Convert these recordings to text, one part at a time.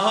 Idag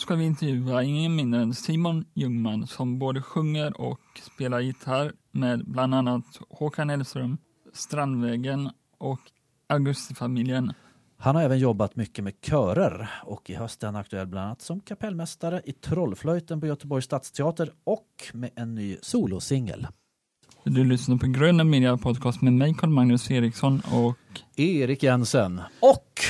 ska vi intervjua ingen mindre än Simon Ljungman som både sjunger och spelar gitarr med bland annat Håkan Hellström, Strandvägen och Augustifamiljen. Han har även jobbat mycket med körer och i höst är han aktuell bland annat som kapellmästare i Trollflöjten på Göteborgs stadsteater och med en ny solosingel. Du lyssnar på Gröna Media Podcast med mig Carl Magnus Eriksson och Erik Jensen och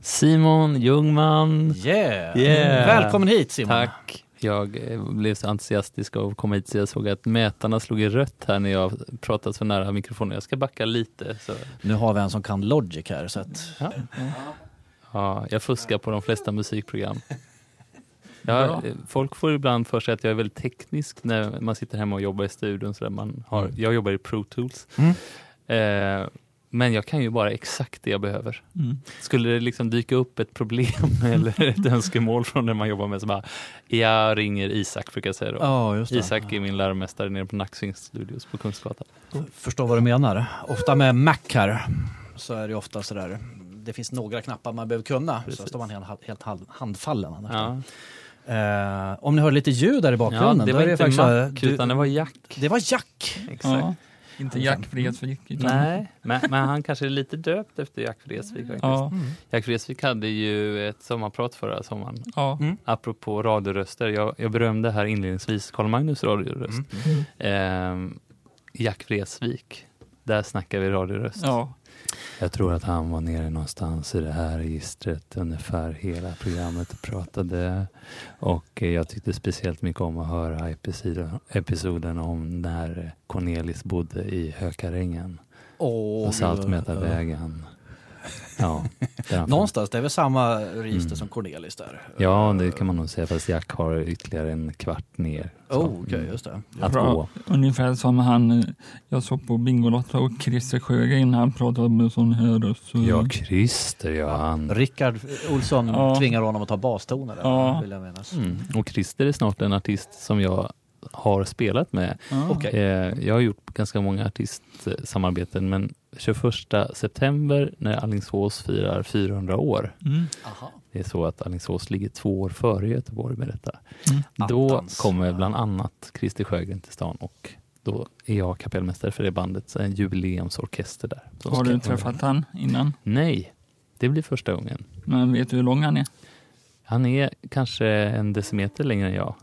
Simon Ljungman. yeah. Yeah. Välkommen hit Simon! Tack. Jag eh, blev så entusiastisk av att komma hit så jag såg att mätarna slog i rött här när jag pratade så nära mikrofonen. Jag ska backa lite. Så. Nu har vi en som kan Logic här så att Ja. Ja, jag fuskar på de flesta musikprogram. Ja, folk får ibland för sig att jag är väldigt teknisk när man sitter hemma och jobbar i studion. Så där man har, jag jobbar i Pro Tools. Mm. Eh, men jag kan ju bara exakt det jag behöver. mm. Skulle det liksom dyka upp ett problem eller ett önskemål från den man jobbar med så bara, jag ringer Isak brukar jag säga då. Ja, det. Isak är min läromästare nere på Nacksvings Studios på Kungsgatan. Förstår vad du menar. Ofta med Mac här så är det ofta sådär. Det finns några knappar man behöver kunna. Så Precis. står man helt, helt hand- handfallen annars. Ja, Eh, om ni hör lite ljud där i ja bakgrunden. det då var är inte så här- Mac utan det var Jack. det var Jack. Exakt. ja, inte Jack Vreeswijk Nej, men, men han kanske är lite döpt efter Jack Vreeswijk ja, Jack Vreeswijk hade ju ett sommarprat förra sommaren. ja, Mm. Apropå radioröster, jag, jag berömde här inledningsvis Carl Magnus radioröst. Ehm, Jack Vreeswijk, där snackar vi radioröst. ja. Jag tror att han var nere någonstans i det här registret ungefär hela programmet och pratade. Och eh, jag tyckte speciellt mycket om att höra episoden, episoden om när Cornelis bodde i Hökarängen Åh, på Saltmätarvägen. Ja, Någonstans, det är väl samma register Mm. som Cornelis där? ja, det kan man nog säga, fast Jack har ytterligare en kvart ner. Så, Oh, okej, mm, just det. Att Bra. gå. Ungefär som han, jag såg på Bingolotto och Christer Sjögren, han pratade med sån här röst. så- Ja, Christer, ja. Han, Rickard Olsson Ja. tvingar honom att ta bastoner. där, Ja. Vill jag minnas. mm. Och Christer är snart en artist som jag har spelat med Ja. Okej. Eh, jag har gjort ganska många artistsamarbeten men 21 september när Alingsås firar 400 år, Mm. Aha. det är så att Alingsås ligger två år före Göteborg med detta. Mm. Då Attans. kommer bland annat Christer Sjögren till stan och då är jag kapellmästare för det bandet, så en jubileumsorkester där. Har du träffat han innan? Nej, det blir första gången. Men vet du hur lång han är? Han är kanske en decimeter längre än jag.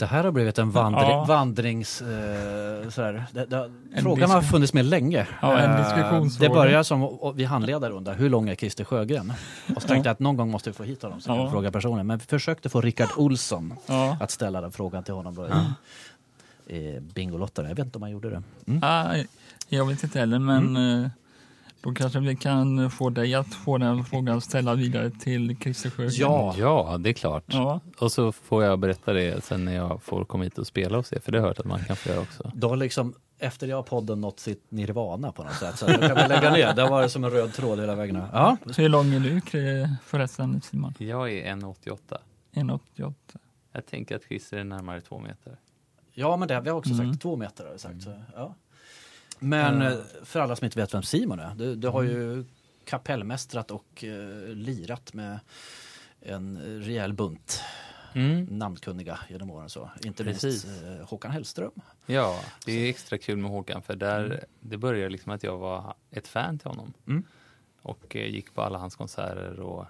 Det här har blivit en vandri Ja. vandrings... Eh, sådär. Det, det, frågan har funnits med länge. Ja, en Eh, diskussionsfråga. Det börjar som vi handledare undrar hur lång är Christer Sjögren? Och så tänkte jag att någon gång måste vi få hit honom så Ja. fråga personen. Men vi försökte få Rickard Olsson Ja. att ställa den frågan till honom då i Bingolottare. Jag vet inte om han gjorde det. Ah, jag vet inte heller, men Mm. Då kanske vi kan få dig att få den frågan ställa vidare till Christer Sjögren. Ja. Ja, det är klart. Ja, Och så får jag berätta det sen när jag får komma hit och spela hos er, för det har jag hört att man kan få göra också. Då liksom efter det har podden nått sitt nirvana på något sätt. Så då kan vi lägga ner. Det varit som en röd tråd hela vägen. Ja, hur lång är du förresten Simon? Jag är 1,88. 1,88? Jag tänker att Christer är närmare två meter. ja men det, vi har också Mm. sagt två meter. Har vi sagt, så, ja. Men eh, för alla som inte vet vem Simon är. Du, du har ju kapellmästrat och eh, lirat med en rejäl bunt Mm. namnkunniga genom åren. Så. Inte Precis. minst eh, Håkan Hellström. Ja, det är extra kul med Håkan för där, det började liksom att jag var ett fan till honom. Mm. Och eh, gick på alla hans konserter och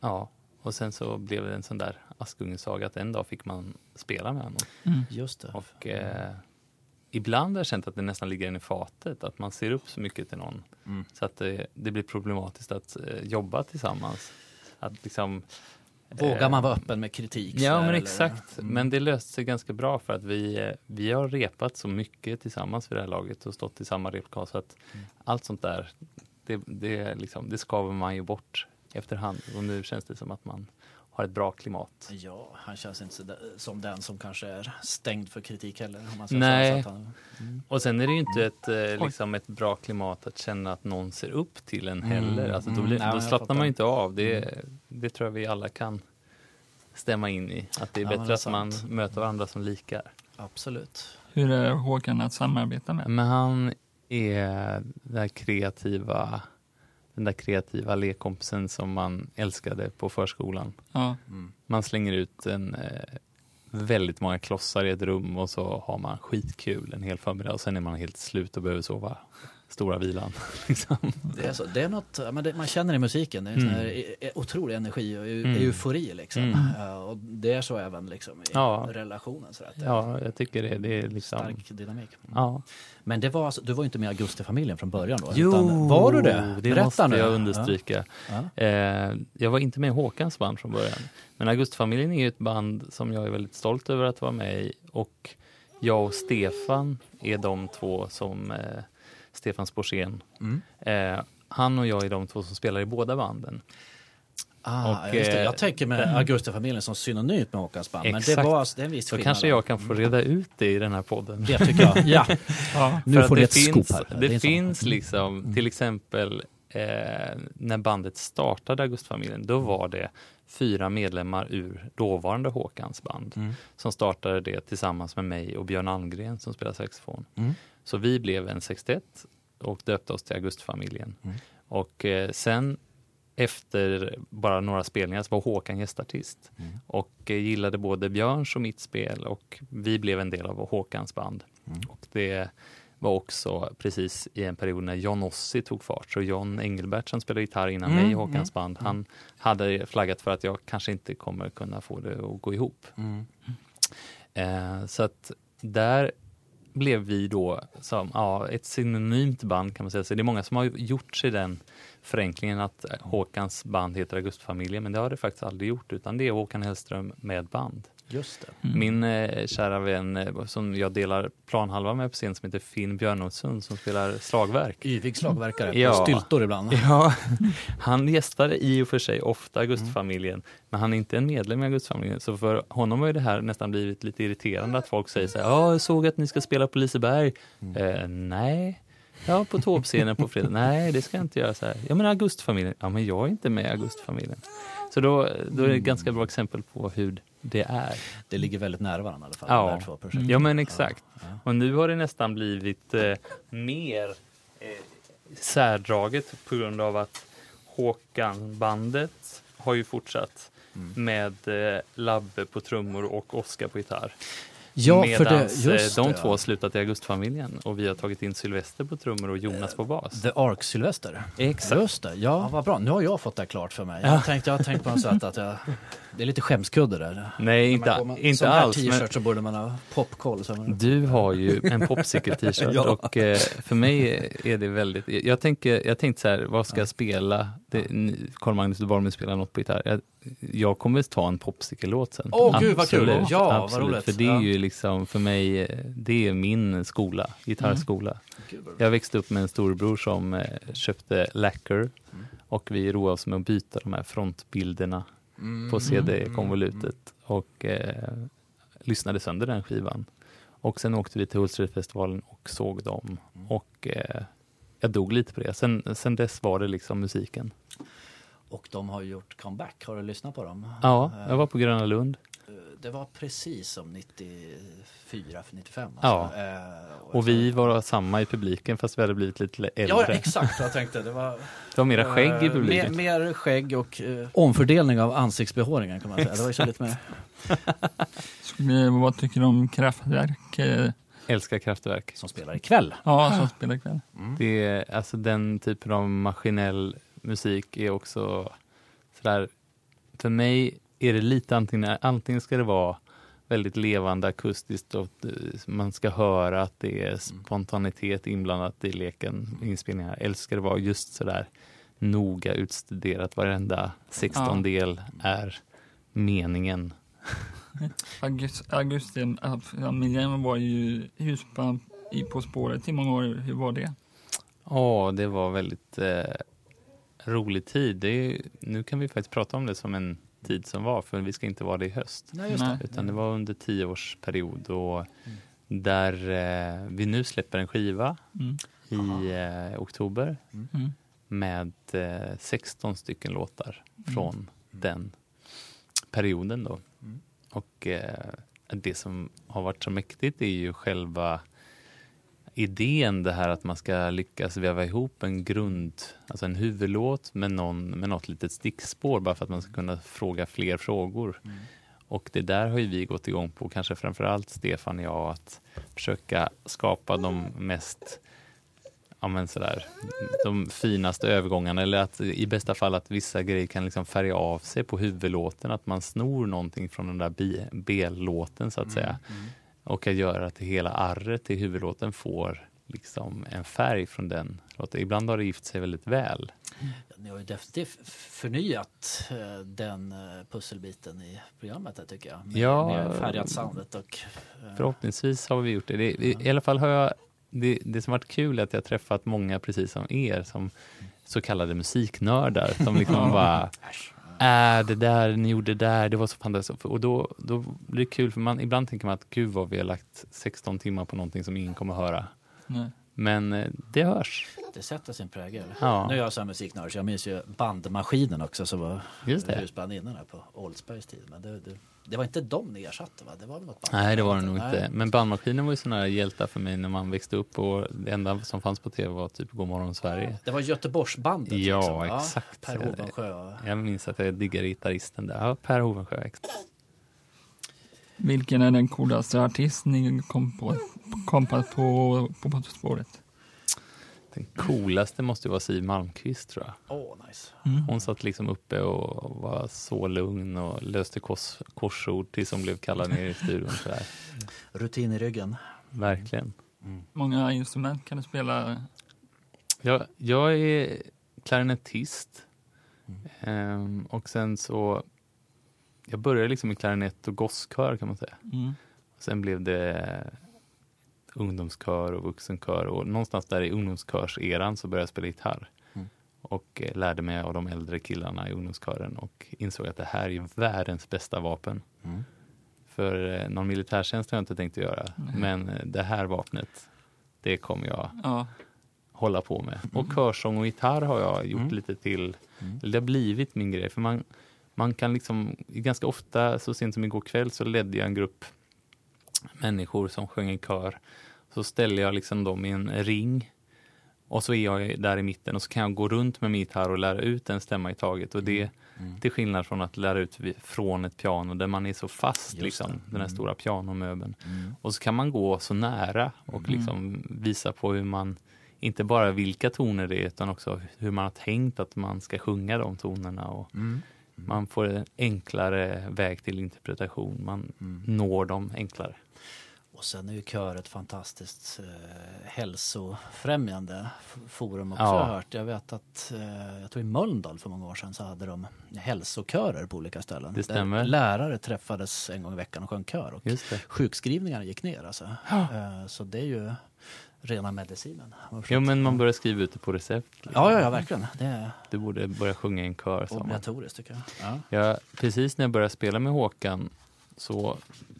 ja, och sen så blev det en sån där Askungesaga att en dag fick man spela med honom. Mm. Just det. Och eh, ibland har jag känt att det nästan ligger en i fatet, att man ser upp så mycket till någon Mm. så att det, det blir problematiskt att eh, jobba tillsammans. Att liksom, Vågar eh, man vara öppen med kritik? Ja, sådär, men exakt. Mm. Men det löste sig ganska bra för att vi, vi har repat så mycket tillsammans vid det här laget och stått i samma replokal så att Mm. allt sånt där, det, det, liksom, det skaver man ju bort efterhand. Och nu känns det som att man har ett bra klimat. Ja, han känns inte som den som kanske är stängd för kritik heller. Om man säger Nej. Så, så att han, Och sen är det ju inte ett, eh, liksom ett bra klimat att känna att någon ser upp till en heller. Mm, Alltså, då mm. blir, Nej, då slappnar man ju inte av. Det, det tror jag vi alla kan stämma in i. Att det är Ja, bättre det är att man möter varandra som likar. Absolut. Hur är Håkan att samarbeta med? Men han är den kreativa, den där kreativa lekkompisen som man älskade på förskolan. Ja, Mm. Man slänger ut en, eh, väldigt många klossar i ett rum och så har man skitkul en hel förmiddag och sen är man helt slut och behöver sova stora vilan. liksom. Det är, så, det är något, men det, man känner i musiken, det är en Mm. här e- e- otrolig energi och eu- Mm. eufori liksom. Mm. Ja, och det är så även liksom i Ja. relationen. Så att Ja, jag tycker det. Det är liksom... Stark dynamik. Ja. Men det var alltså, du var inte med i Augustifamiljen från början då? Jo, var du det? det Berätta måste nu. jag understryka. Ja. Eh, jag var inte med i Håkans band från början. Men Augustfamiljen är ju ett band som jag är väldigt stolt över att vara med i. Och jag och Stefan är de två som, eh, Stefan Sporsén, Mm. eh, han och jag är de två som spelar i båda banden. Ah, Och, det. eh, Jag tänker med Augustifamiljen som synonymt med Håkans band. Men det, var, det är en viss skillnad kanske där. jag kan få reda ut det i den här podden. Det tycker jag. Ja, ja. nu får ni ett finns, här. Det, är en sån. finns liksom, till exempel eh, när bandet startade Augustfamiljen, då var det fyra medlemmar ur dåvarande Håkans band Mm. som startade det tillsammans med mig och Björn Almgren som spelar saxofon. Mm. Så vi blev en sextett och döpte oss till Augustfamiljen. Mm. Och eh, sen efter bara några spelningar så var Håkan gästartist Mm. och eh, gillade både Björns och mitt spel och vi blev en del av Håkans band. Mm. Och det var också precis i en period när John Ossi tog fart. Så John Engelbert som spelade gitarr innan Mm, mig i Håkans mm, band, han hade flaggat för att jag kanske inte kommer kunna få det att gå ihop. Mm. Eh, så att där blev vi då som ja, ett synonymt band kan man säga. Så det är många som har gjort sig den förenklingen att Håkans band heter Augustfamiljen, men det har det faktiskt aldrig gjort, utan det är Håkan Hellström med band. Just det. Mm. Min eh, kära vän eh, som jag delar planhalva med på scen som heter Finn Björnolfsson som spelar slagverk. Yvig slagverkare på Ja. styltor ibland. Ja, han gästar i och för sig ofta Augustfamiljen, men han är inte en medlem i Augustfamiljen. Så för honom har ju det här nästan blivit lite irriterande att folk säger så här, ja, jag såg att ni ska spela på Liseberg. Eh, nej. Ja, på Tåpscenen på fredag. Nej, det ska jag inte göra. Så här. Ja, men Augustfamiljen. Ja, men jag är inte med i Augustfamiljen. Så då, då är det ett ganska bra exempel på hur det är. Det ligger väldigt nära varandra i alla fall. Ja. två projekten. Ja, men exakt. Ja. Och nu har det nästan blivit eh, mer eh, särdraget på grund av att Håkan-bandet har ju fortsatt Mm. med eh, Labbe på trummor och Oskar på gitarr. Ja, för det, Medans, eh, just de det, två ja. har slutat i Augustfamiljen och vi har tagit in Sylvester på trummor och Jonas på bas. The Ark Sylvester. Exakt. Just det, ja vad bra. Nu har jag fått det klart för mig. Jag har tänkt, jag har tänkt på något sätt att jag, det är lite skämskudde där. Nej, inte, med inte sån här alls. Men t-shirt så borde man ha popkoll. Du har ju en popsicle-t-shirt Ja. och eh, för mig är det väldigt... Jag, tänker, jag tänkte så här, vad ska jag spela? Det- Carl-Magnus Duborg spelar något på gitarr. Jag, jag kommer ta en popsicle-låt sen. Åh, gud, vad kul. Absolut, Ja, vad absolut. roligt. För det är Ja. ju liksom, för mig, eh, det är min skola, gitarrskola. Vad Jag växte upp med en storbror som eh, köpte lacquer och vi roade oss med att byta de här frontbilderna Mm, på mm, CD-konvolutet och eh, lyssnade sönder den skivan. Och sen åkte vi till Hultsfredsfestivalen och såg dem Mm. och eh, jag dog lite på det. Sen, sen dess var det liksom musiken. Och de har gjort comeback. Har du lyssnat på dem? Ja, Eh, jag var på Gröna Lund Det var precis som 94, 95. Ja. Alltså. Eh, och vi var samma i publiken fast vi hade blivit lite äldre. Ja, exakt jag tänkte. Det var Det var mera skägg i eh, publiken. Mer, mer skägg och eh, omfördelning av ansiktsbehåringen kan man säga. Det var ju så lite mer... Vad tycker du om Kraftwerk? eh, Älskar Kraftwerk. Som spelar ikväll. Ja, som spelar ikväll. Det är, alltså den typen av maskinell musik är också sådär, för mig är det lite antingen, antingen ska det vara väldigt levande akustiskt och eh, man ska höra att det är spontanitet inblandat i leken, inspelningar. Eller ska det vara just sådär noga utstuderat, varenda sextondel är meningen. August, augusti, familjen var ju husband i På spåret i många år. Hur var det? Ja, det var väldigt eh, rolig tid. Det är, nu kan vi faktiskt prata om det som en tid som var, för vi ska inte vara det i höst. Nej, det. Utan det var under tioårsperiod och där eh, vi nu släpper en skiva Mm. i eh, oktober Mm. med eh, 16 stycken låtar från den perioden då. och eh, det som har varit så mäktigt är ju själva idén det här att man ska lyckas väva ihop en grund, alltså en huvudlåt med, någon, med något litet stickspår bara för att man ska kunna fråga fler frågor. Mm. Och det där har ju vi gått igång på, kanske framförallt Stefan och jag, att försöka skapa de mest ja, men sådär, de finaste övergångarna eller att i bästa fall att vissa grejer kan liksom färga av sig på huvudlåten, att man snor någonting från den där B-låten så att säga. Mm. Och att göra att hela arret i huvudlåten får liksom en färg från den låten. Ibland har det gift sig väldigt väl. Ni har ju definitivt förnyat eh, den eh, pusselbiten i programmet här, tycker jag. Med, Ja. med färgat soundet och... eh, Förhoppningsvis har vi gjort det. det i, I alla fall har jag, det, det som varit kul är att jag har träffat många precis som er som så kallade musiknördar som liksom bara äsch. Äh, det där ni gjorde där, det var så fantastiskt. Och då, då blir det kul, för man, ibland tänker man att gud vad vi har lagt 16 timmar på någonting som ingen kommer höra. Nej. Men eh, det hörs. Det sätter sin prägel. Ja. Nu är jag så här musiknörd så jag minns ju bandmaskinen också som var Just det. husbandinnan här på Oldsbergs tid. Men det, det, det var inte dem ni ersatte va? Det var något band? Nej, det var det nog Nej. inte. Men bandmaskinen var ju sådana här hjältar för mig när man växte upp och det enda som fanns på tv var typ Godmorgon Sverige. Det var Göteborgsbandet. Ja, liksom. exakt. Per Hovensjö. Jag minns att jag diggade gitarristen där. Ja, Per Hovensjö. exakt. Vilken är den coolaste artist ni kom på, kom på, på, på, på spåret? Den coolaste måste ju vara Siw Malmkvist tror jag. Åh, nice. Mm. Hon satt liksom uppe och var så lugn och löste kors, korsord tills hon blev kallad ner i studion. Så där. Rutin i ryggen. Verkligen. Många instrument kan du spela? Jag, jag är klarinettist. Ehm, och sen så... Jag började liksom i klarinett och gosskör kan man säga. Mm. Sen blev det ungdomskör och vuxenkör och någonstans där i ungdomskörseran så började jag spela gitarr. Mm. Och eh, lärde mig av de äldre killarna i ungdomskören och insåg att det här är världens bästa vapen. Mm. För eh, någon militärtjänst har jag inte tänkt att göra. Nej. Men eh, det här vapnet, det kommer jag Ja. hålla på med. Och körsång och gitarr har jag gjort Mm. lite till. Mm. Eller det har blivit min grej. För man, man kan liksom, ganska ofta, så sent som igår kväll, så ledde jag en grupp människor som sjöng i kör. Så ställer jag liksom dem i en ring. Och så är jag där i mitten och så kan jag gå runt med min gitarr och lära ut en stämma i taget. Och det, Mm. till skillnad från att lära ut från ett piano där man är så fast, Just liksom, det. den här Mm. stora pianomöbeln. Mm. Och så kan man gå så nära och Mm. liksom visa på hur man, inte bara vilka toner det är, utan också hur man har tänkt att man ska sjunga de tonerna. Och Mm. Man får en enklare väg till interpretation. Man Mm. når dem enklare. Och sen är ju kör ett fantastiskt eh, hälsofrämjande forum också Ja. har jag hört. Jag vet att, eh, jag tror i Mölndal för många år sedan så hade de hälsokörer på olika ställen. Det stämmer. Lärare träffades en gång i veckan och sjöng kör. Och sjukskrivningarna gick ner alltså. Eh, så det är ju rena medicinen. Jo, men man börjar skriva ut det på recept. liksom. Ja, ja, ja, verkligen. Det Du borde börja sjunga i en kör. obligatoriskt tycker jag. Ja. Ja, precis när jag började spela med Håkan så,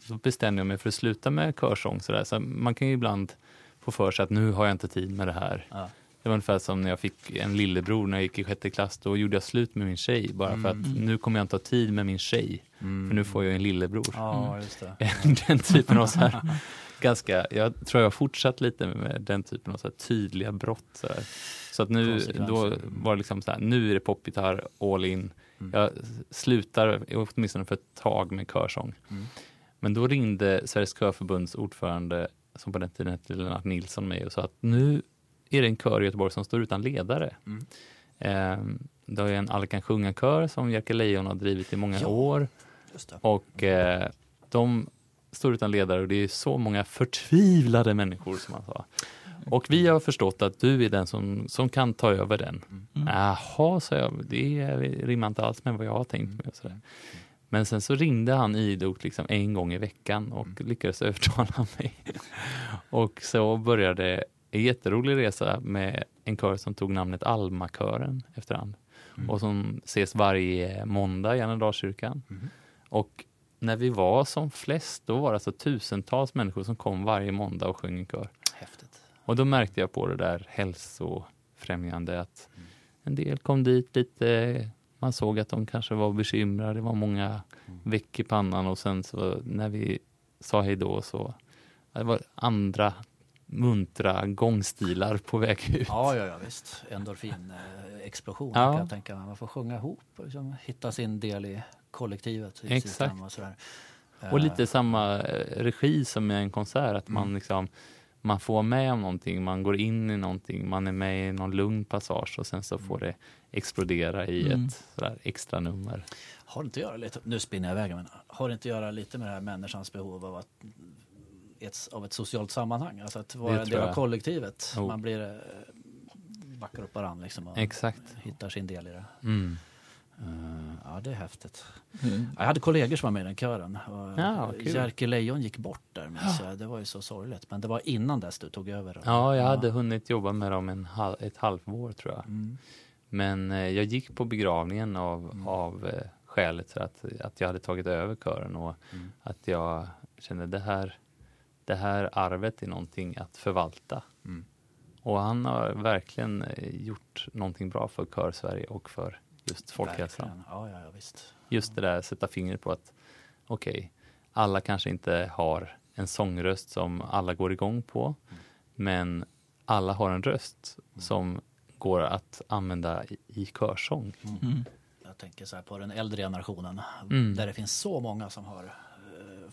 så bestämde jag mig för att sluta med körsång. Så, så man kan ju ibland få för sig att nu har jag inte tid med det här. Ja. Det var ungefär som när jag fick en lillebror när jag gick i sjätte klass. Då gjorde jag slut med min tjej bara för att Mm. nu kommer jag inte ha tid med min tjej. För nu får jag en lillebror. Ja, det. den typen av så här, ganska, jag tror jag har fortsatt lite med den typen av så tydliga brott. Så, så att nu, då var det liksom så här, nu är det popgitarr all in. Mm. Jag slutar åtminstone för ett tag med körsång. Mm. Men då ringde Sveriges körförbunds ordförande, som på den tiden hette Lennart Nilsson, mig och sa att nu är det en kör i Göteborg som står utan ledare. Mm. Ehm, det är en Alla kan sjunga-kör som Jerker Lejon har drivit i många Ja. år. Och eh, de står utan ledare och det är så många förtvivlade människor som han sa. Och vi har förstått att du är den som, som kan ta över den. Mm. Jaha, sa jag, det rimmar inte alls med vad jag har tänkt mig. Sådär. Men sen så ringde han idogt liksom en gång i veckan och lyckades övertala mig. och så började en jätterolig resa med en kör som tog namnet Almakören efterhand. Mm. Och som ses varje måndag i Annedalskyrkan. Mm. Och när vi var som flest, då var det alltså tusentals människor som kom varje måndag och sjöng i kör. Häftigt. Och då märkte jag på det där hälsofrämjande att en del kom dit lite, man såg att de kanske var bekymrade, det var många väck i pannan och sen så när vi sa hej då så det var andra muntra gångstilar på väg ut. Ja, ja, ja visst. Endorfinexplosion Ja. kan jag tänka mig. Man får sjunga ihop och liksom hitta sin del i kollektivet. I Exakt. Och, sådär. Och Eh, lite samma eh, regi som i en konsert, att man liksom man får med om någonting, man går in i någonting, man är med i någon lugn passage och sen så får det explodera i Mm. ett sådär extra nummer. Har det inte att göra lite, nu spinner jag iväg, men har det inte att göra lite med det här människans behov av, att, ett, av ett socialt sammanhang? Alltså att vara Det en del av kollektivet. Jo. Man blir, eh, backar upp varandra liksom och Exakt. hittar sin del i det. Mm. Eh, ja, det är häftigt. Mm. Jag hade kollegor som var med i den kören. Ja, kul. Jerker Lejon gick bort där, minns jag. Det var ju så sorgligt. Men det var innan dess du tog över. Ja, jag hade hunnit jobba med dem en halv, ett halvår tror jag. Mm. Men eh, jag gick på begravningen av, Mm. av eh, skälet att, att jag hade tagit över kören och Mm. att jag kände det här, det här arvet är någonting att förvalta. Mm. Och han har verkligen eh, gjort någonting bra för Kör-Sverige och för just folkhälsan. Ja, ja, ja, visst. Just det där sätta fingret på att okej, alla kanske inte har en sångröst som alla går igång på, men alla har en röst som går att använda i, i körsång. Mm. Jag tänker så här på den äldre generationen Mm. där det finns så många som har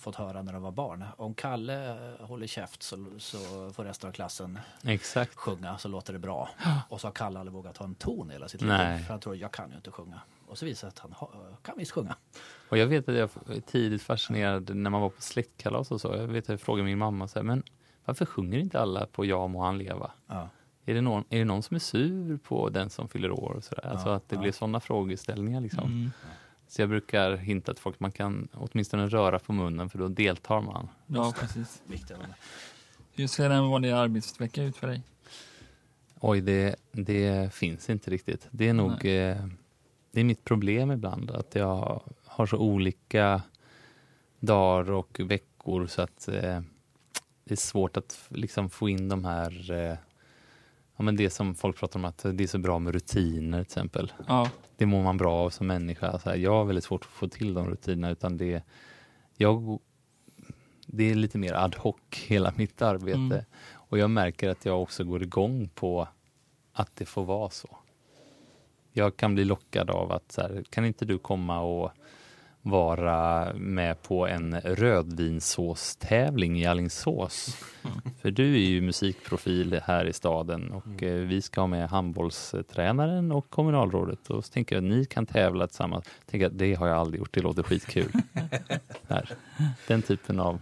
fått höra när de var barn. Om Kalle eh, håller käft så, så får resten av klassen Exakt. sjunga så låter det bra. Och så har Kalle aldrig vågat ha en ton hela sitt Nej. liv. För han tror jag kan ju inte sjunga. Och så visar det att han ha, kan visst sjunga. Och jag vet att jag tidigt fascinerad när man var på släktkalas och så. Jag vet att jag frågade min mamma så här, men varför sjunger inte alla på Ja må han leva? Ja. Är det, någon, är det någon som är sur på den som fyller år? Och så där? Alltså Ja, att det ja. blir sådana frågeställningar liksom. Mm. Så jag brukar hinta till folk att man kan åtminstone röra på munnen för då deltar man. Ja, precis. Hur ser en vanlig arbetsvecka ut för dig? Oj, det, det finns inte riktigt. Det är nog eh, det är mitt problem ibland att jag har så olika dagar och veckor så att eh, det är svårt att liksom få in de här eh, Ja, men det som folk pratar om att det är så bra med rutiner till exempel. Ja, Det mår man bra av som människa. Så här, jag har väldigt svårt att få till de rutinerna utan det, jag, det är lite mer ad hoc hela mitt arbete. Mm. Och jag märker att jag också går igång på att det får vara så. Jag kan bli lockad av att så här, kan inte du komma och vara med på en rödvinssåstävling i Alingsås? För du är ju musikprofil här i staden och eh, vi ska ha med handbollstränaren och kommunalrådet och så tänker jag att ni kan tävla tillsammans. Tänker att det har jag aldrig gjort, det låter skitkul. Där. Den typen av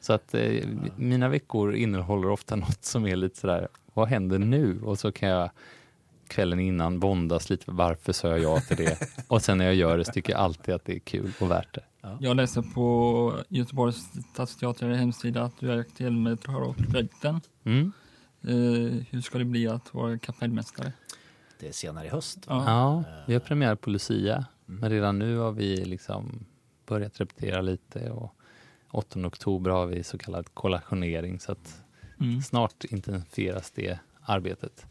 så att eh, mina veckor innehåller ofta något som är lite sådär, vad händer nu? Och så kan jag kvällen innan bondas lite, varför sa jag ja till det? Och sen när jag gör det så tycker jag alltid att det är kul och värt det. jag läste på Göteborgs stadsteater hemsida att du är aktuell med Trottoiten. Mm. Eh, hur ska det bli att vara kapellmästare? Det är senare i höst. Ja. Ja, vi har premiär på Lucia, Mm. men redan nu har vi liksom börjat repetera lite och 8 oktober har vi så kallad kollationering så att Mm. snart intensifieras det arbetet.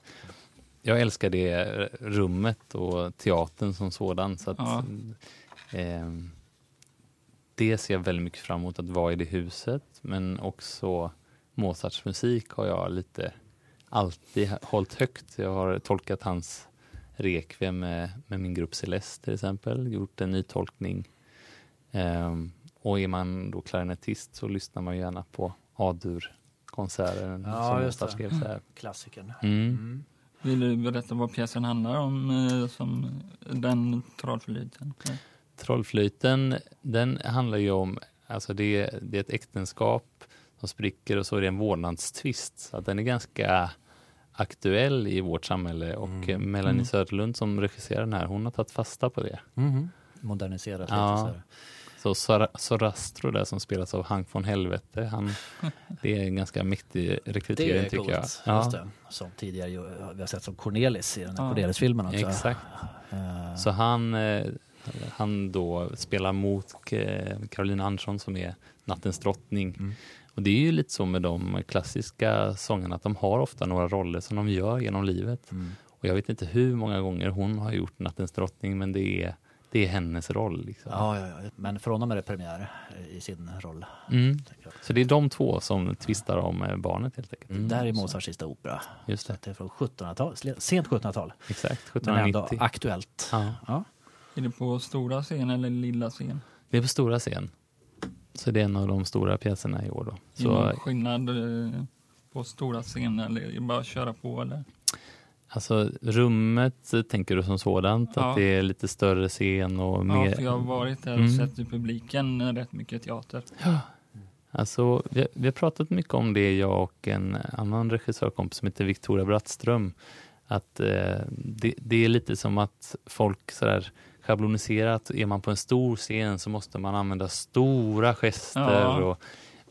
Jag älskar det rummet och teatern som sådan. Så att, Ja. ehm, det ser jag väldigt mycket fram emot att vara i det huset. Men också Mozarts musik har jag lite alltid hållit högt. Jag har tolkat hans Requiem med, med min grupp Celeste till exempel. Gjort en ny tolkning. Ehm, och är man då klarinettist så lyssnar man gärna på A-dur-konserten Ja, som just Mozart det. skrev. Så här. Klassikern. Mm. Mm. Vill du berätta vad pjäsen handlar om, eh, som den trollflöjten? Trollflöjten, den handlar ju om, alltså det, det är ett äktenskap som spricker och så är det en vårdnadstvist. Så att den är ganska aktuell i vårt samhälle och Mm. eh, Melanie Mm. Söderlund som regisserar den här, hon har tagit fasta på det. Mhm. Moderniserat Ja. lite så här. Så Sora- Sorastro där som spelas av Hank von Helvete, han, det är en ganska mäktig Det rekrytering är tycker coolt. jag. Just Ja, det. Som tidigare vi har sett som Cornelis i den här Ja. Cornelis-filmen också. exakt. Eh, Så han, eh, han då spelar mot eh, Caroline Andersson som är nattens drottning. Mm. Och det är ju lite så med de klassiska sångarna att de har ofta några roller som de gör genom livet. mm. Och jag vet inte hur många gånger hon har gjort nattens drottning men det är det är hennes roll. Liksom. Ja, ja, ja. Men för honom är det premiär i sin roll. Mm. Så det är de två som tvistar om eh, barnet helt enkelt. Det där är Mozarts sista opera. Just Så det, det är från 1700-tal, sent 1700-tal. exakt. Men ändå 1790. aktuellt. Ja. Ja. Är det på stora scen eller lilla scen? Det är på stora scen. Så det är en av de stora pjäserna i år då. Är det Så någon skillnad eh, på stora scen eller är det bara att köra på eller? Alltså rummet tänker du som sådant, Ja. att det är lite större scen och Ja, mer... för jag har varit där och Mm. sett i publiken rätt mycket teater. Alltså, vi, vi har pratat mycket om det, jag och en annan regissörkompis som heter Victoria Brattström. Att eh, det, det är lite som att folk sådär schabloniserat, är man på en stor scen så måste man använda stora gester. Ja. Och,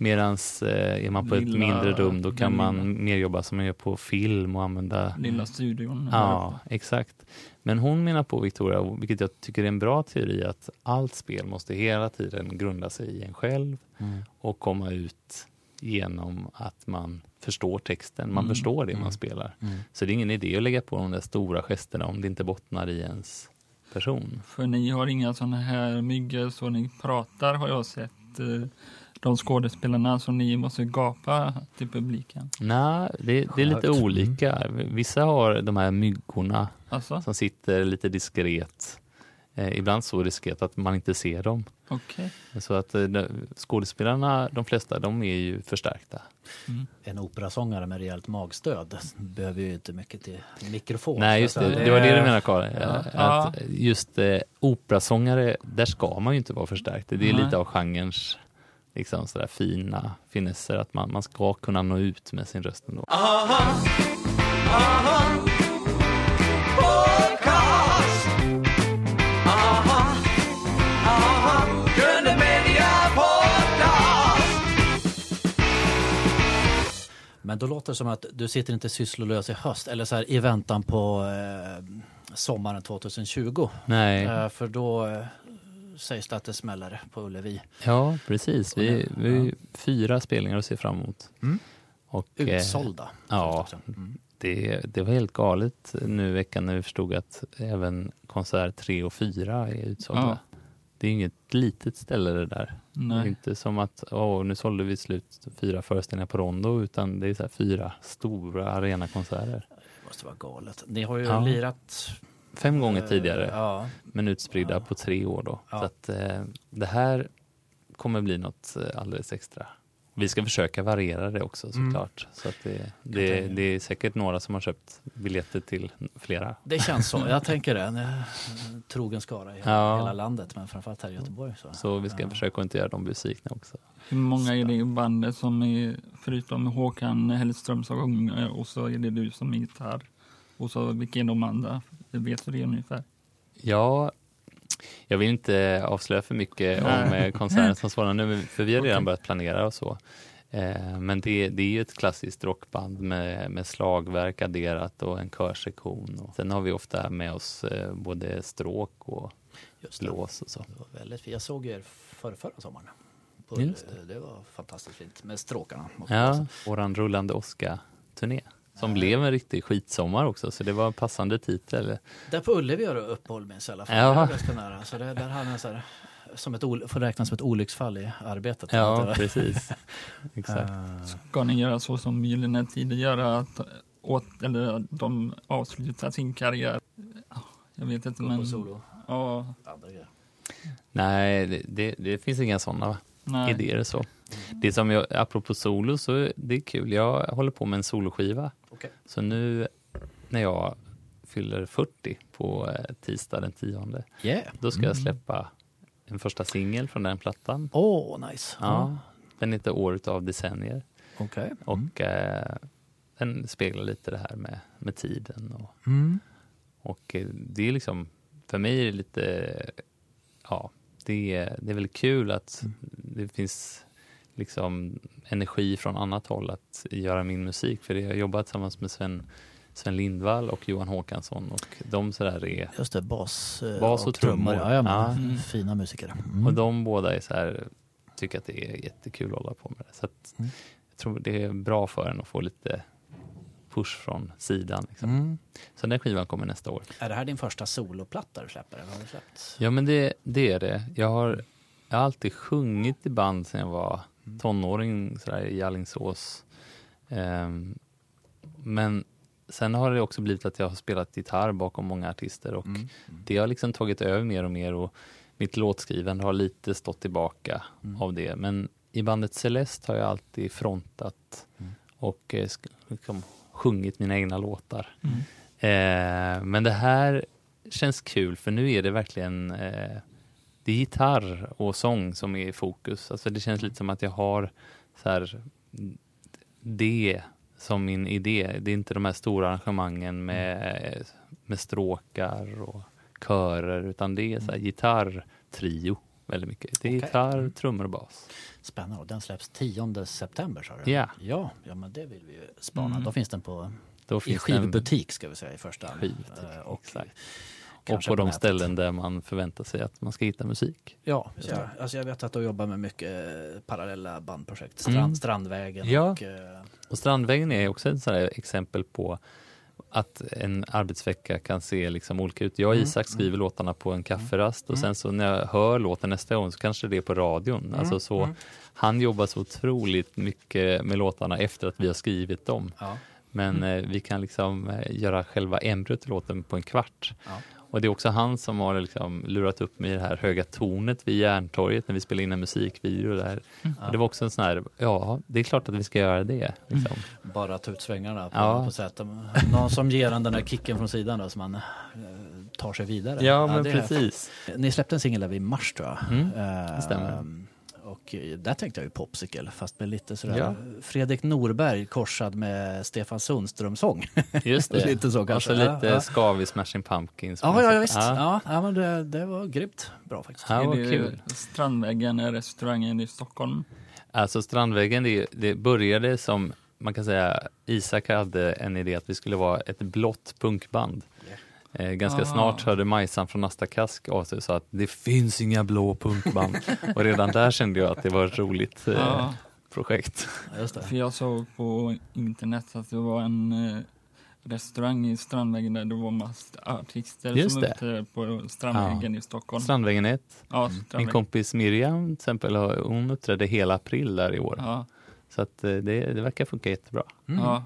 medans eh, är man på ett Lilla- mindre rum då kan man mer jobba som man gör på film och använda Lilla studion. Ja, exakt. Men hon menar på, Victoria, vilket jag tycker är en bra teori, att allt spel måste hela tiden grunda sig i en själv Mm. och komma ut genom att man förstår texten, man Mm. förstår det Mm. man spelar. Mm. Så det är ingen idé att lägga på de där stora gesterna om det inte bottnar i ens person. För ni har inga sådana här myggor så ni pratar har jag sett. De skådespelarna som ni måste gapa till publiken. Nej, det, det är lite Skönt. olika. Vissa har de här myggorna Alltså, som sitter lite diskret. Eh, ibland så diskret att man inte ser dem. okej. Så att eh, de- skådespelarna, de flesta, de är ju förstärkta. Mm. En operasångare med rejält magstöd behöver ju inte mycket till mikrofon. Nej, just det. Det var det du menade Karin. Ja. Att just eh, operasångare, där ska man ju inte vara förstärkt. Det är Nej. lite av genrens liksom sådär fina finesser, att man, man ska kunna nå ut med sin röst ändå. Men då låter det som att du sitter inte sysslolös i höst eller så här i väntan på eh, sommaren 2020. Nej, Eh, för då eh, sägs det att det smäller på Ullevi. ja precis. Vi, Ja. vi har ju fyra spelningar att se fram emot. Mm. Och, eh, Utsålda. ja. Mm. det, det var helt galet nu i veckan när vi förstod att även konsert 3 och 4 är utsålda. Ja. Det är inget litet ställe det där. Det är Nej. inte som att åh, nu sålde vi slut fyra föreställningar på Rondo, utan det är så fyra stora arenakonserter. Det måste vara galet. Ni har ju Ja. lirat Fem gånger eh, tidigare, Ja, men utspridda Ja. på tre år då. Ja. Så att eh, det här kommer bli något eh, alldeles extra. Vi ska försöka variera det också Mm. såklart. Så att det, det, det är säkert några som har köpt biljetter till flera. det känns så. Jag tänker det. En, trogen skara i hela, Ja. hela landet, men framförallt här i Göteborg. Så, Så vi ska ja. försöka att inte göra dem besvikna också. Hur många är det i bandet som är, förutom Håkan Hellström som sjunger och så är det du som är gitarr? Och så vilka är de andra? Vet du det ungefär? Ja, jag vill inte avslöja för mycket Nej. om eh, konserten som sådan nu, för vi har redan Okej. börjat planera och så. Eh, Men det, det är ju ett klassiskt rockband med, med slagverk adderat och en körsektion. Och sen har vi ofta med oss eh, både stråk och Just blås och så. Det var väldigt fint. Jag såg er förra, förra sommaren. På, Just det. det var fantastiskt fint med stråkarna. Ja, våran rullande Oscar-turné. Som blev en riktig skitsommar också, så det var en passande titel. Där på Ullevi har du uppehåll minns i alla fall. Ja. Det är ganska nära. Så det, där hade jag så här, som ett, ol- får räknas som ett olycksfall i arbetet. Ja, precis. Exakt. Ska ni göra så som Gyllene Tider gör, att åt, eller de avslutar sin karriär? Ja, Jag vet inte, gå på men... solo. Ja. Nej, det, det, det finns inga sådana nej. idéer så. Det som jag, apropå solo, så det är kul. Jag håller på med en soloskiva. Okej. Så nu när jag fyller 40 på eh, tisdag den 10, Yeah. då ska jag släppa en första singel från den plattan. Åh, nice. Ja, den heter Året av decennier Okej. och eh, den speglar lite det här med, med tiden. Och, Mm. och eh, det är liksom, för mig är det lite, ja, det är, det är väldigt kul att det finns liksom energi från annat håll att göra min musik. För jag har jobbat tillsammans med Sven, Sven Lindvall och Johan Håkansson och de sådär är, Just det, bas, eh, Bas och trummor. Ja, ja, men, Ja. Mm. Fina musiker. Mm. och de båda är så här, tycker att det är jättekul att hålla på med det. Så att Mm. jag tror det är bra för en att få lite push från sidan. Liksom. Mm. Så den skivan kommer nästa år. Är det här din första soloplatta du släpper? Eller har du släppt? Ja men det, det är det. Jag har, jag har alltid sjungit i band sedan jag var tonåring sådär, i Alingsås. Ehm, men sen har det också blivit att jag har spelat gitarr bakom många artister och Mm. det har liksom tagit över mer och mer och mitt låtskrivande har lite stått tillbaka Mm. av det. Men i bandet Celeste har jag alltid frontat Mm. och eh, liksom, sjungit mina egna låtar. Mm. Eh, men det här känns kul för nu är det verkligen eh, det är gitarr och sång som är i fokus. Alltså det känns lite som att jag har så här, det som min idé. Det är inte de här stora arrangemangen med, med stråkar och körer utan det är så här gitarrtrio väldigt mycket. Det är Okej. gitarr, trummor och bas. Spännande. Och den släpps 10 september sa du? Ja. Ja, ja men det vill vi ju spana. Mm. Då finns den på Då i skivbutik ska vi säga i första hand. skivbutik, Eh, Och, exakt. Och kanske på de nätet. ställen där man förväntar sig att man ska hitta musik. Ja, ja alltså jag vet att du jobbar med mycket eh, parallella bandprojekt. Strand, Mm. Strandvägen Ja. och... eh, Och Strandvägen är också ett exempel på att en arbetsvecka kan se liksom olika ut. Jag och Mm, Isak skriver låtarna på en kafferast och Mm. sen så när jag hör låten nästa gång så kanske det är på radion. Alltså så, mm. Han jobbar så otroligt mycket med låtarna efter att vi har skrivit dem. Ja. Men eh, vi kan liksom eh, göra själva embryot till låten på en kvart. Ja. Och det är också han som har liksom lurat upp mig i det här höga tornet vid Järntorget när vi spelade in en musikvideo där. Och det var också en sån här, ja det är klart att vi ska göra det. Liksom. Bara ta ut svängarna på, Ja. på sätt. Någon som ger en den där kicken från sidan då, så man eh, tar sig vidare. Ja, men är- precis. Ni släppte en singel där vid mars tror jag. Mm, det stämmer. Och där tänkte jag ju Popsicle, fast med lite sådär Ja. Fredrik Norberg korsad med Stefan Sundström-sång. Just det. Lite så kanske. Alltså Ja, lite ja. Skavi Smashing Pumpkins. Ja, ja, ja visst. Ja. Ja, ja men det, det var grymt bra faktiskt. Ja, det kul. Strandväggen är restaurangen i Stockholm. Alltså Strandväggen, det, det började som, man kan säga, Isak hade en idé att vi skulle vara ett blått punkband. Eh, ganska Ah. snart hörde Majsan från Asta Kask av sig och sa att det finns inga blå punkband. och redan där kände jag att det var ett roligt eh, Ja, projekt. Just det. för jag såg på internet att det var en eh, restaurang i Strandväggen där det var massa artister Just som det. uppträdde på Strandväggen i Stockholm. Strandväggen 1. ja, Min Strandväggen. kompis Miriam till exempel, har- hon uppträdde hela april där i år. Ja, Så att eh, det, det verkar funka jättebra. Mm. ja.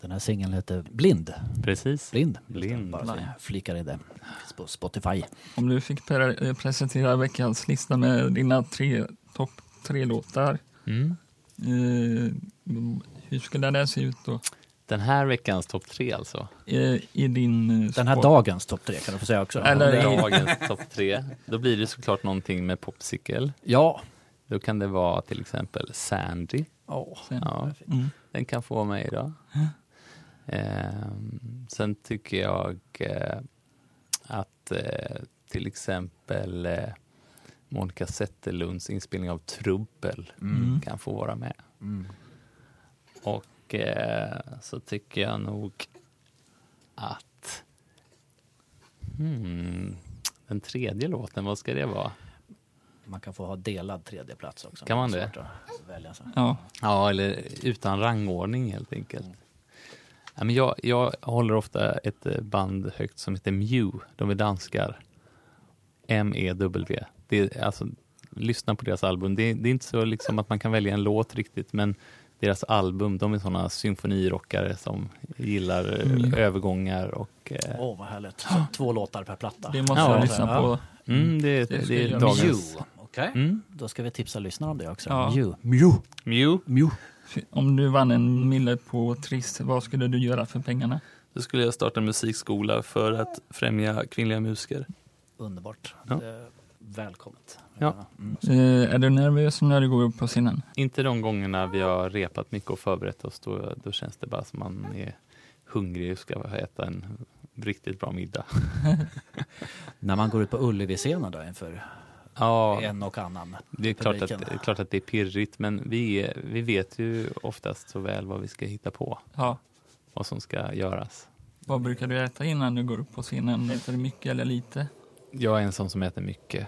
Den här singeln heter Blind. Precis. Blind. Blind. Bara så jag flikar in det. Finns på Spotify. Om du fick pre- presentera veckans lista med dina tre topp tre låtar. Mm. Eh, hur skulle det se ut då? Den här veckans topp tre alltså. Eh, I din... eh, Den här dagens topp tre kan du få säga också. Eller- Dagens topp tre. Då blir det såklart någonting med Popsicle. Ja. Då kan det vara till exempel Sandy. Åh, Sen. Ja, Mm. den kan få mig idag. Ehm, sen tycker jag eh, att eh, till exempel eh, Monica Zetterlunds inspelning av Trubbel Mm. kan få vara med. Mm. Och eh, så tycker jag nog att hmm, den tredje låten, vad ska det vara? Man kan få ha delad tredje plats också. Kan man det? Välja, så. Ja. Ja, eller utan rangordning helt enkelt. Ja, men jag, jag håller ofta ett eh, band högt som heter Mew. De är danskar. M-E-W. Det är, alltså, lyssna på deras album. Det, är- det är inte så liksom att man kan välja en låt riktigt, men deras album, de är sådana symfonirockare som gillar eh, Mm. övergångar och... Eh, Åh, vad härligt. Så, två låtar per platta. Det måste Ja, jag lyssna på. mm, det, är- Det det är dagens... Mew. Okej. Mm. Då ska vi tipsa lyssnarna om det också. Ja. Mew. Mew. Mew. Mew. Om du vann en mille på Triss, vad skulle du göra för pengarna? Då skulle jag starta en musikskola för att främja kvinnliga musiker. Underbart. Ja. Välkommet. Ja. Mm. Eh, är du nervös när du går upp på scenen? Inte de gångerna vi har repat mycket och förberett oss. Då, då känns det bara som man är hungrig och ska äta en riktigt bra middag. När man går ut på Ullevi-scenen då inför Ja, en och annan. det är klart att, det är klart att det är pirrigt, men vi, vi vet ju oftast så väl vad vi ska hitta på, Ja. vad som ska göras. Vad brukar du äta innan du går upp på scenen? Äter du mycket eller lite? Jag är en sån som äter mycket,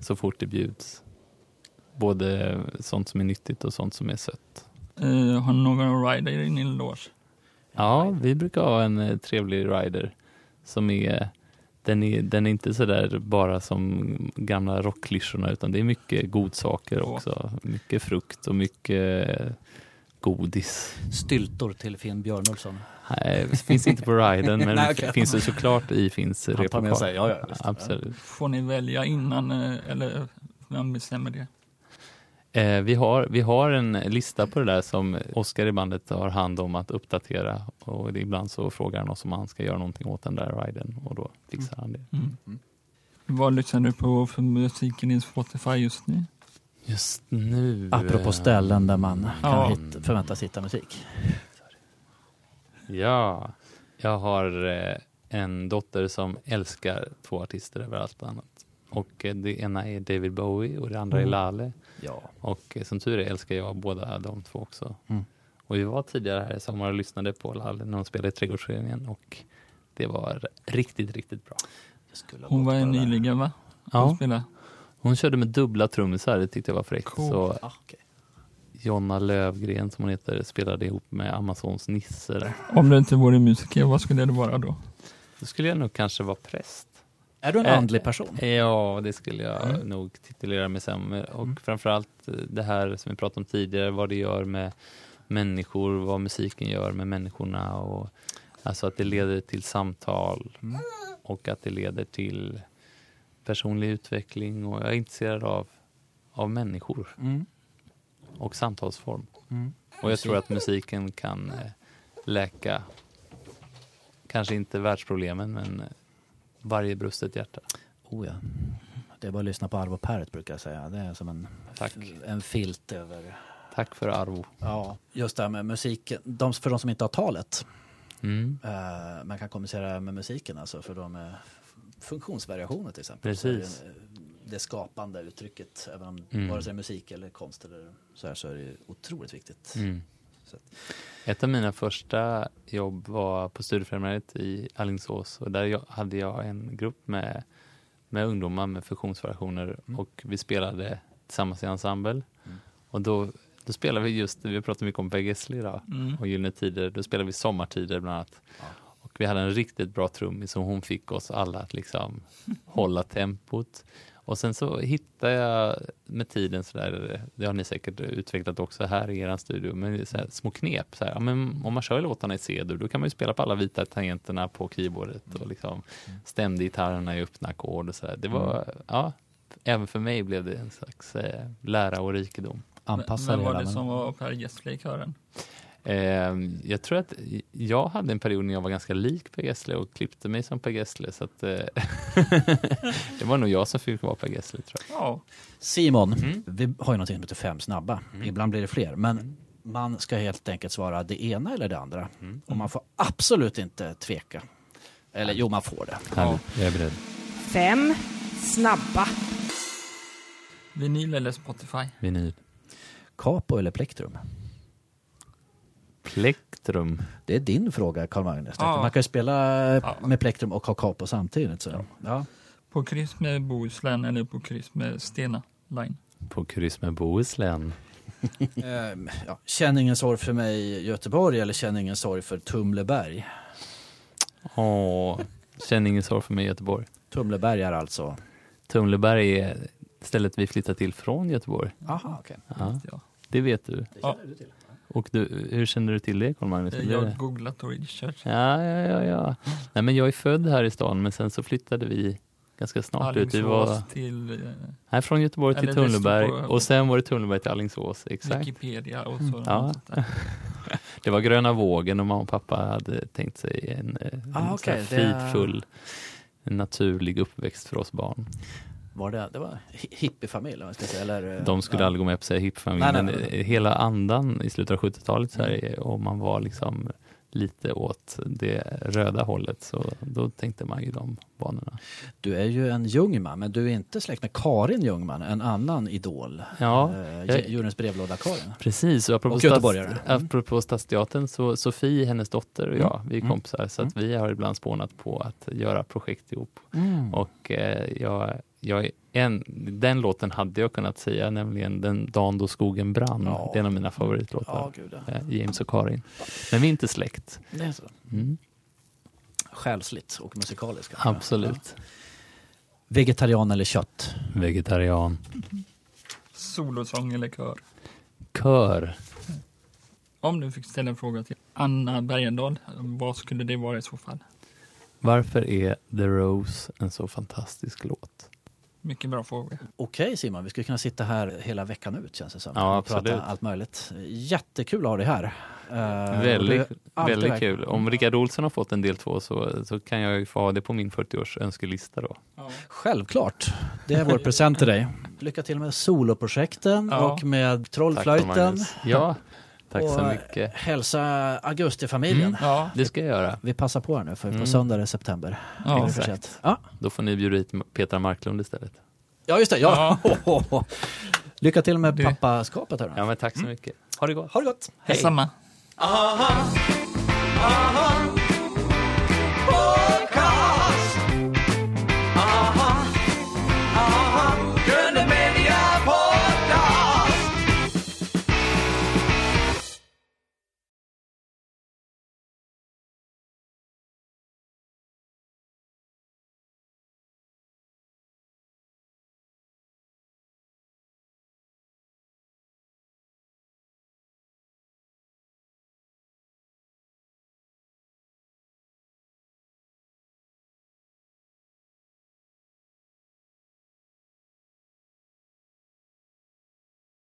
så fort det bjuds. Både sånt som är nyttigt och sånt som är sött. Eh, har någon rider i din loge? Ja, vi brukar ha en eh, trevlig rider som är den är, den är inte sådär bara som gamla rockklyschorna utan det är mycket godsaker också. Mycket frukt och mycket eh, godis. Styltor till Finn Björnulfsson. Nej, det finns inte på riden men Nej, okej. finns det såklart i Finns sig, ja, ja. Absolut. Får ni välja innan eh, eller vem bestämmer det? Eh, vi, har, vi har en lista på det där som Oskar i bandet har hand om att uppdatera och ibland så frågar han oss om han ska göra någonting åt den där riden och då fixar han det. Mm. Mm. Vad lyssnar du på för musiken i Spotify just nu? Just nu... Apropå eh, ställen där man kan Ja. hitta, förväntas hitta musik. Ja, jag har eh, en dotter som älskar två artister över allt annat. Och eh, det ena är David Bowie och det andra är Mm. Lale. Ja. Och som tur är älskar jag båda de två också. Mm. Och vi var tidigare här i sommar och lyssnade på Lale när hon spelade i Trädgårdsföreningen och det var riktigt, riktigt bra. det skulle ha Hon var nyligen va? Ja, Hon spelade. hon körde med dubbla trummisar, det tyckte jag var fräckt. Cool. Så Ah, okej. Jonna Lövgren som hon heter spelade ihop med Amazons Nisse. Om du inte vore musiker, vad skulle det vara då? Då skulle jag nog kanske vara präst. Är du en Eh, andlig person? Ja, det skulle jag Mm. nog titulera mig som. Och Mm. framförallt eh, det här som vi pratade om tidigare, vad det gör med människor, vad musiken gör med människorna och alltså att det leder till samtal Mm. och att det leder till personlig utveckling och jag är intresserad av, av människor Mm. och samtalsform. Mm. Och jag tror att musiken kan eh, läka, kanske inte världsproblemen, men eh, varje brustet hjärta. Oh ja. Det är bara att lyssna på Arvo Pärt brukar jag säga. Det är som en, Tack. en filt över... Tack för Arvo. Ja, just det här med musiken. De, för de som inte har talet. Mm. Eh, man kan kommunicera med musiken alltså för de med funktionsvariationer till exempel. Precis. Det, det skapande uttrycket, även om Mm. vare sig musik eller konst eller så här så är det otroligt viktigt. Mm. Ett av mina första jobb var på Studiefrämjandet i Alingsås och där hade jag en grupp med, med ungdomar med funktionsvariationer Mm. och vi spelade tillsammans i ensemble. Mm. Och då, då spelade vi just, vi pratade mycket om Per Gessle idag Mm. och Gyllene Tider, då spelade vi Sommartider bland annat. Ja. Och vi hade en riktigt bra trummis som hon fick oss alla att liksom hålla tempot. Och sen så hittade jag med tiden sådär, det har ni säkert utvecklat också här i er studio, men så här, små knep. Så här, ja, men om man kör låtarna i C-dur, då kan man ju spela på alla vita tangenterna på keyboardet och liksom stämde gitarrerna i öppna ackord och sådär. Det var, ja, även för mig blev det en slags eh, lära och rikedom. Anpassa Vem det var det men- som var Per Gessle i kören? Eh, jag tror att jag hade en period när jag var ganska lik Per Gessle och klippte mig som Per Gessle. Så att, eh, det var nog jag som fick vara Per Gessle tror jag. Ja, Simon, Mm. vi har ju något som heter fem snabba. Ibland blir det fler. Men man ska helt enkelt svara det ena eller det andra. Mm. Och man får absolut inte tveka. Eller jo, man får det. Härligt, jag är beredd. Fem snabba. vinyl eller Spotify? Vinyl. Capo eller plektrum? Plektrum. Det är din fråga, Carl Magnus. Ja. Man kan ju spela Ja. med plektrum och ha capo samtidigt. Så. Ja. På kryss med Bohuslän eller på kryss med Stena Line? På kryss med Bohuslän. Ehm, ja. Känn ingen sorg för mig Göteborg eller känn ingen sorg för Tumleberg. Åh, känner ingen sorg för mig i Göteborg. Tumleberg är alltså... Tumleberg är stället vi flyttar till från Göteborg. Aha, okej. Ja, Ja. det vet du. Ja. Och du, hur känner du till det Carl Magnus? Eh, Jag har googlat och research. Ja, ja, ja, ja. Nej, men jag är född här i stan, men sen så flyttade vi ganska snart ut. Vi var, till eh, nej, från Göteborg till Tunnelberg på- och sen var det Tunnelberg till Alingsås. Exakt. Wikipedia och så. Ja. Det var gröna vågen och mamma och pappa hade tänkt sig en, eh, en Ah, det- fridfull, en naturlig uppväxt för oss barn. Var det, det var hi- hippiefamilj, ska säga. Eller, De skulle ja. aldrig gå med på att säga hippfamilj, Nej, nej, men nej. eh, hela andan i slutet av 70-talet i Sverige, och man var liksom lite åt det röda hållet, så då tänkte man ju de banorna. Du är ju en Ljungman, men du är inte släkt med Karin Ljungman, en annan idol. Ja, Eh, Djurens brevlåda-Karin. Precis, och apropå, Och göteborgare. Mm. apropå Stadsteatern, så Sofie, hennes dotter och jag, vi är Mm. kompisar, så att vi har ibland spånat på att göra projekt ihop. Mm. Och eh, jag jag en, den låten hade jag kunnat säga, nämligen Den dagen då skogen brann. Ja. Det är en av mina favoritlåtar. Ja, gud ja. Eh, James och Karin. Men vi är inte släkt. Det är så. Mm. Själsligt och musikaliskt. Absolut. Ja. Vegetarian eller kött? Vegetarian. Solosång eller kör? Kör. Om du fick ställa en fråga till Anna Bergendahl, vad skulle det vara i så fall? Varför är The Rose en så fantastisk låt? Mycket bra fråga. Okej Simon, vi skulle kunna sitta här hela veckan ut känns det som. Ja, Och prata absolut. allt möjligt. Jättekul att ha dig här. Eh, väldigt väldigt kul. Om Rickard Olsson har fått en del två så, så kan jag ju få ha det på min 40-års önskelista då. Självklart. Det är vår present till dig. Lycka till med soloprojekten Ja. och med trollflöjten. Ja, tack så Och, mycket. Hälsa Augustifamiljen. Mm. Ja, Det ska jag göra. Vi passar på här nu för på Mm. söndag är det september. ja. Är det exakt. Ja. Då får ni bjuda hit Petra Marklund istället. ja, just det. Ja. Lycka till med pappaskapet här. Ja, men tack så mycket. Ha det gott. Ha det gott. Hej. detsamma. aha, aha.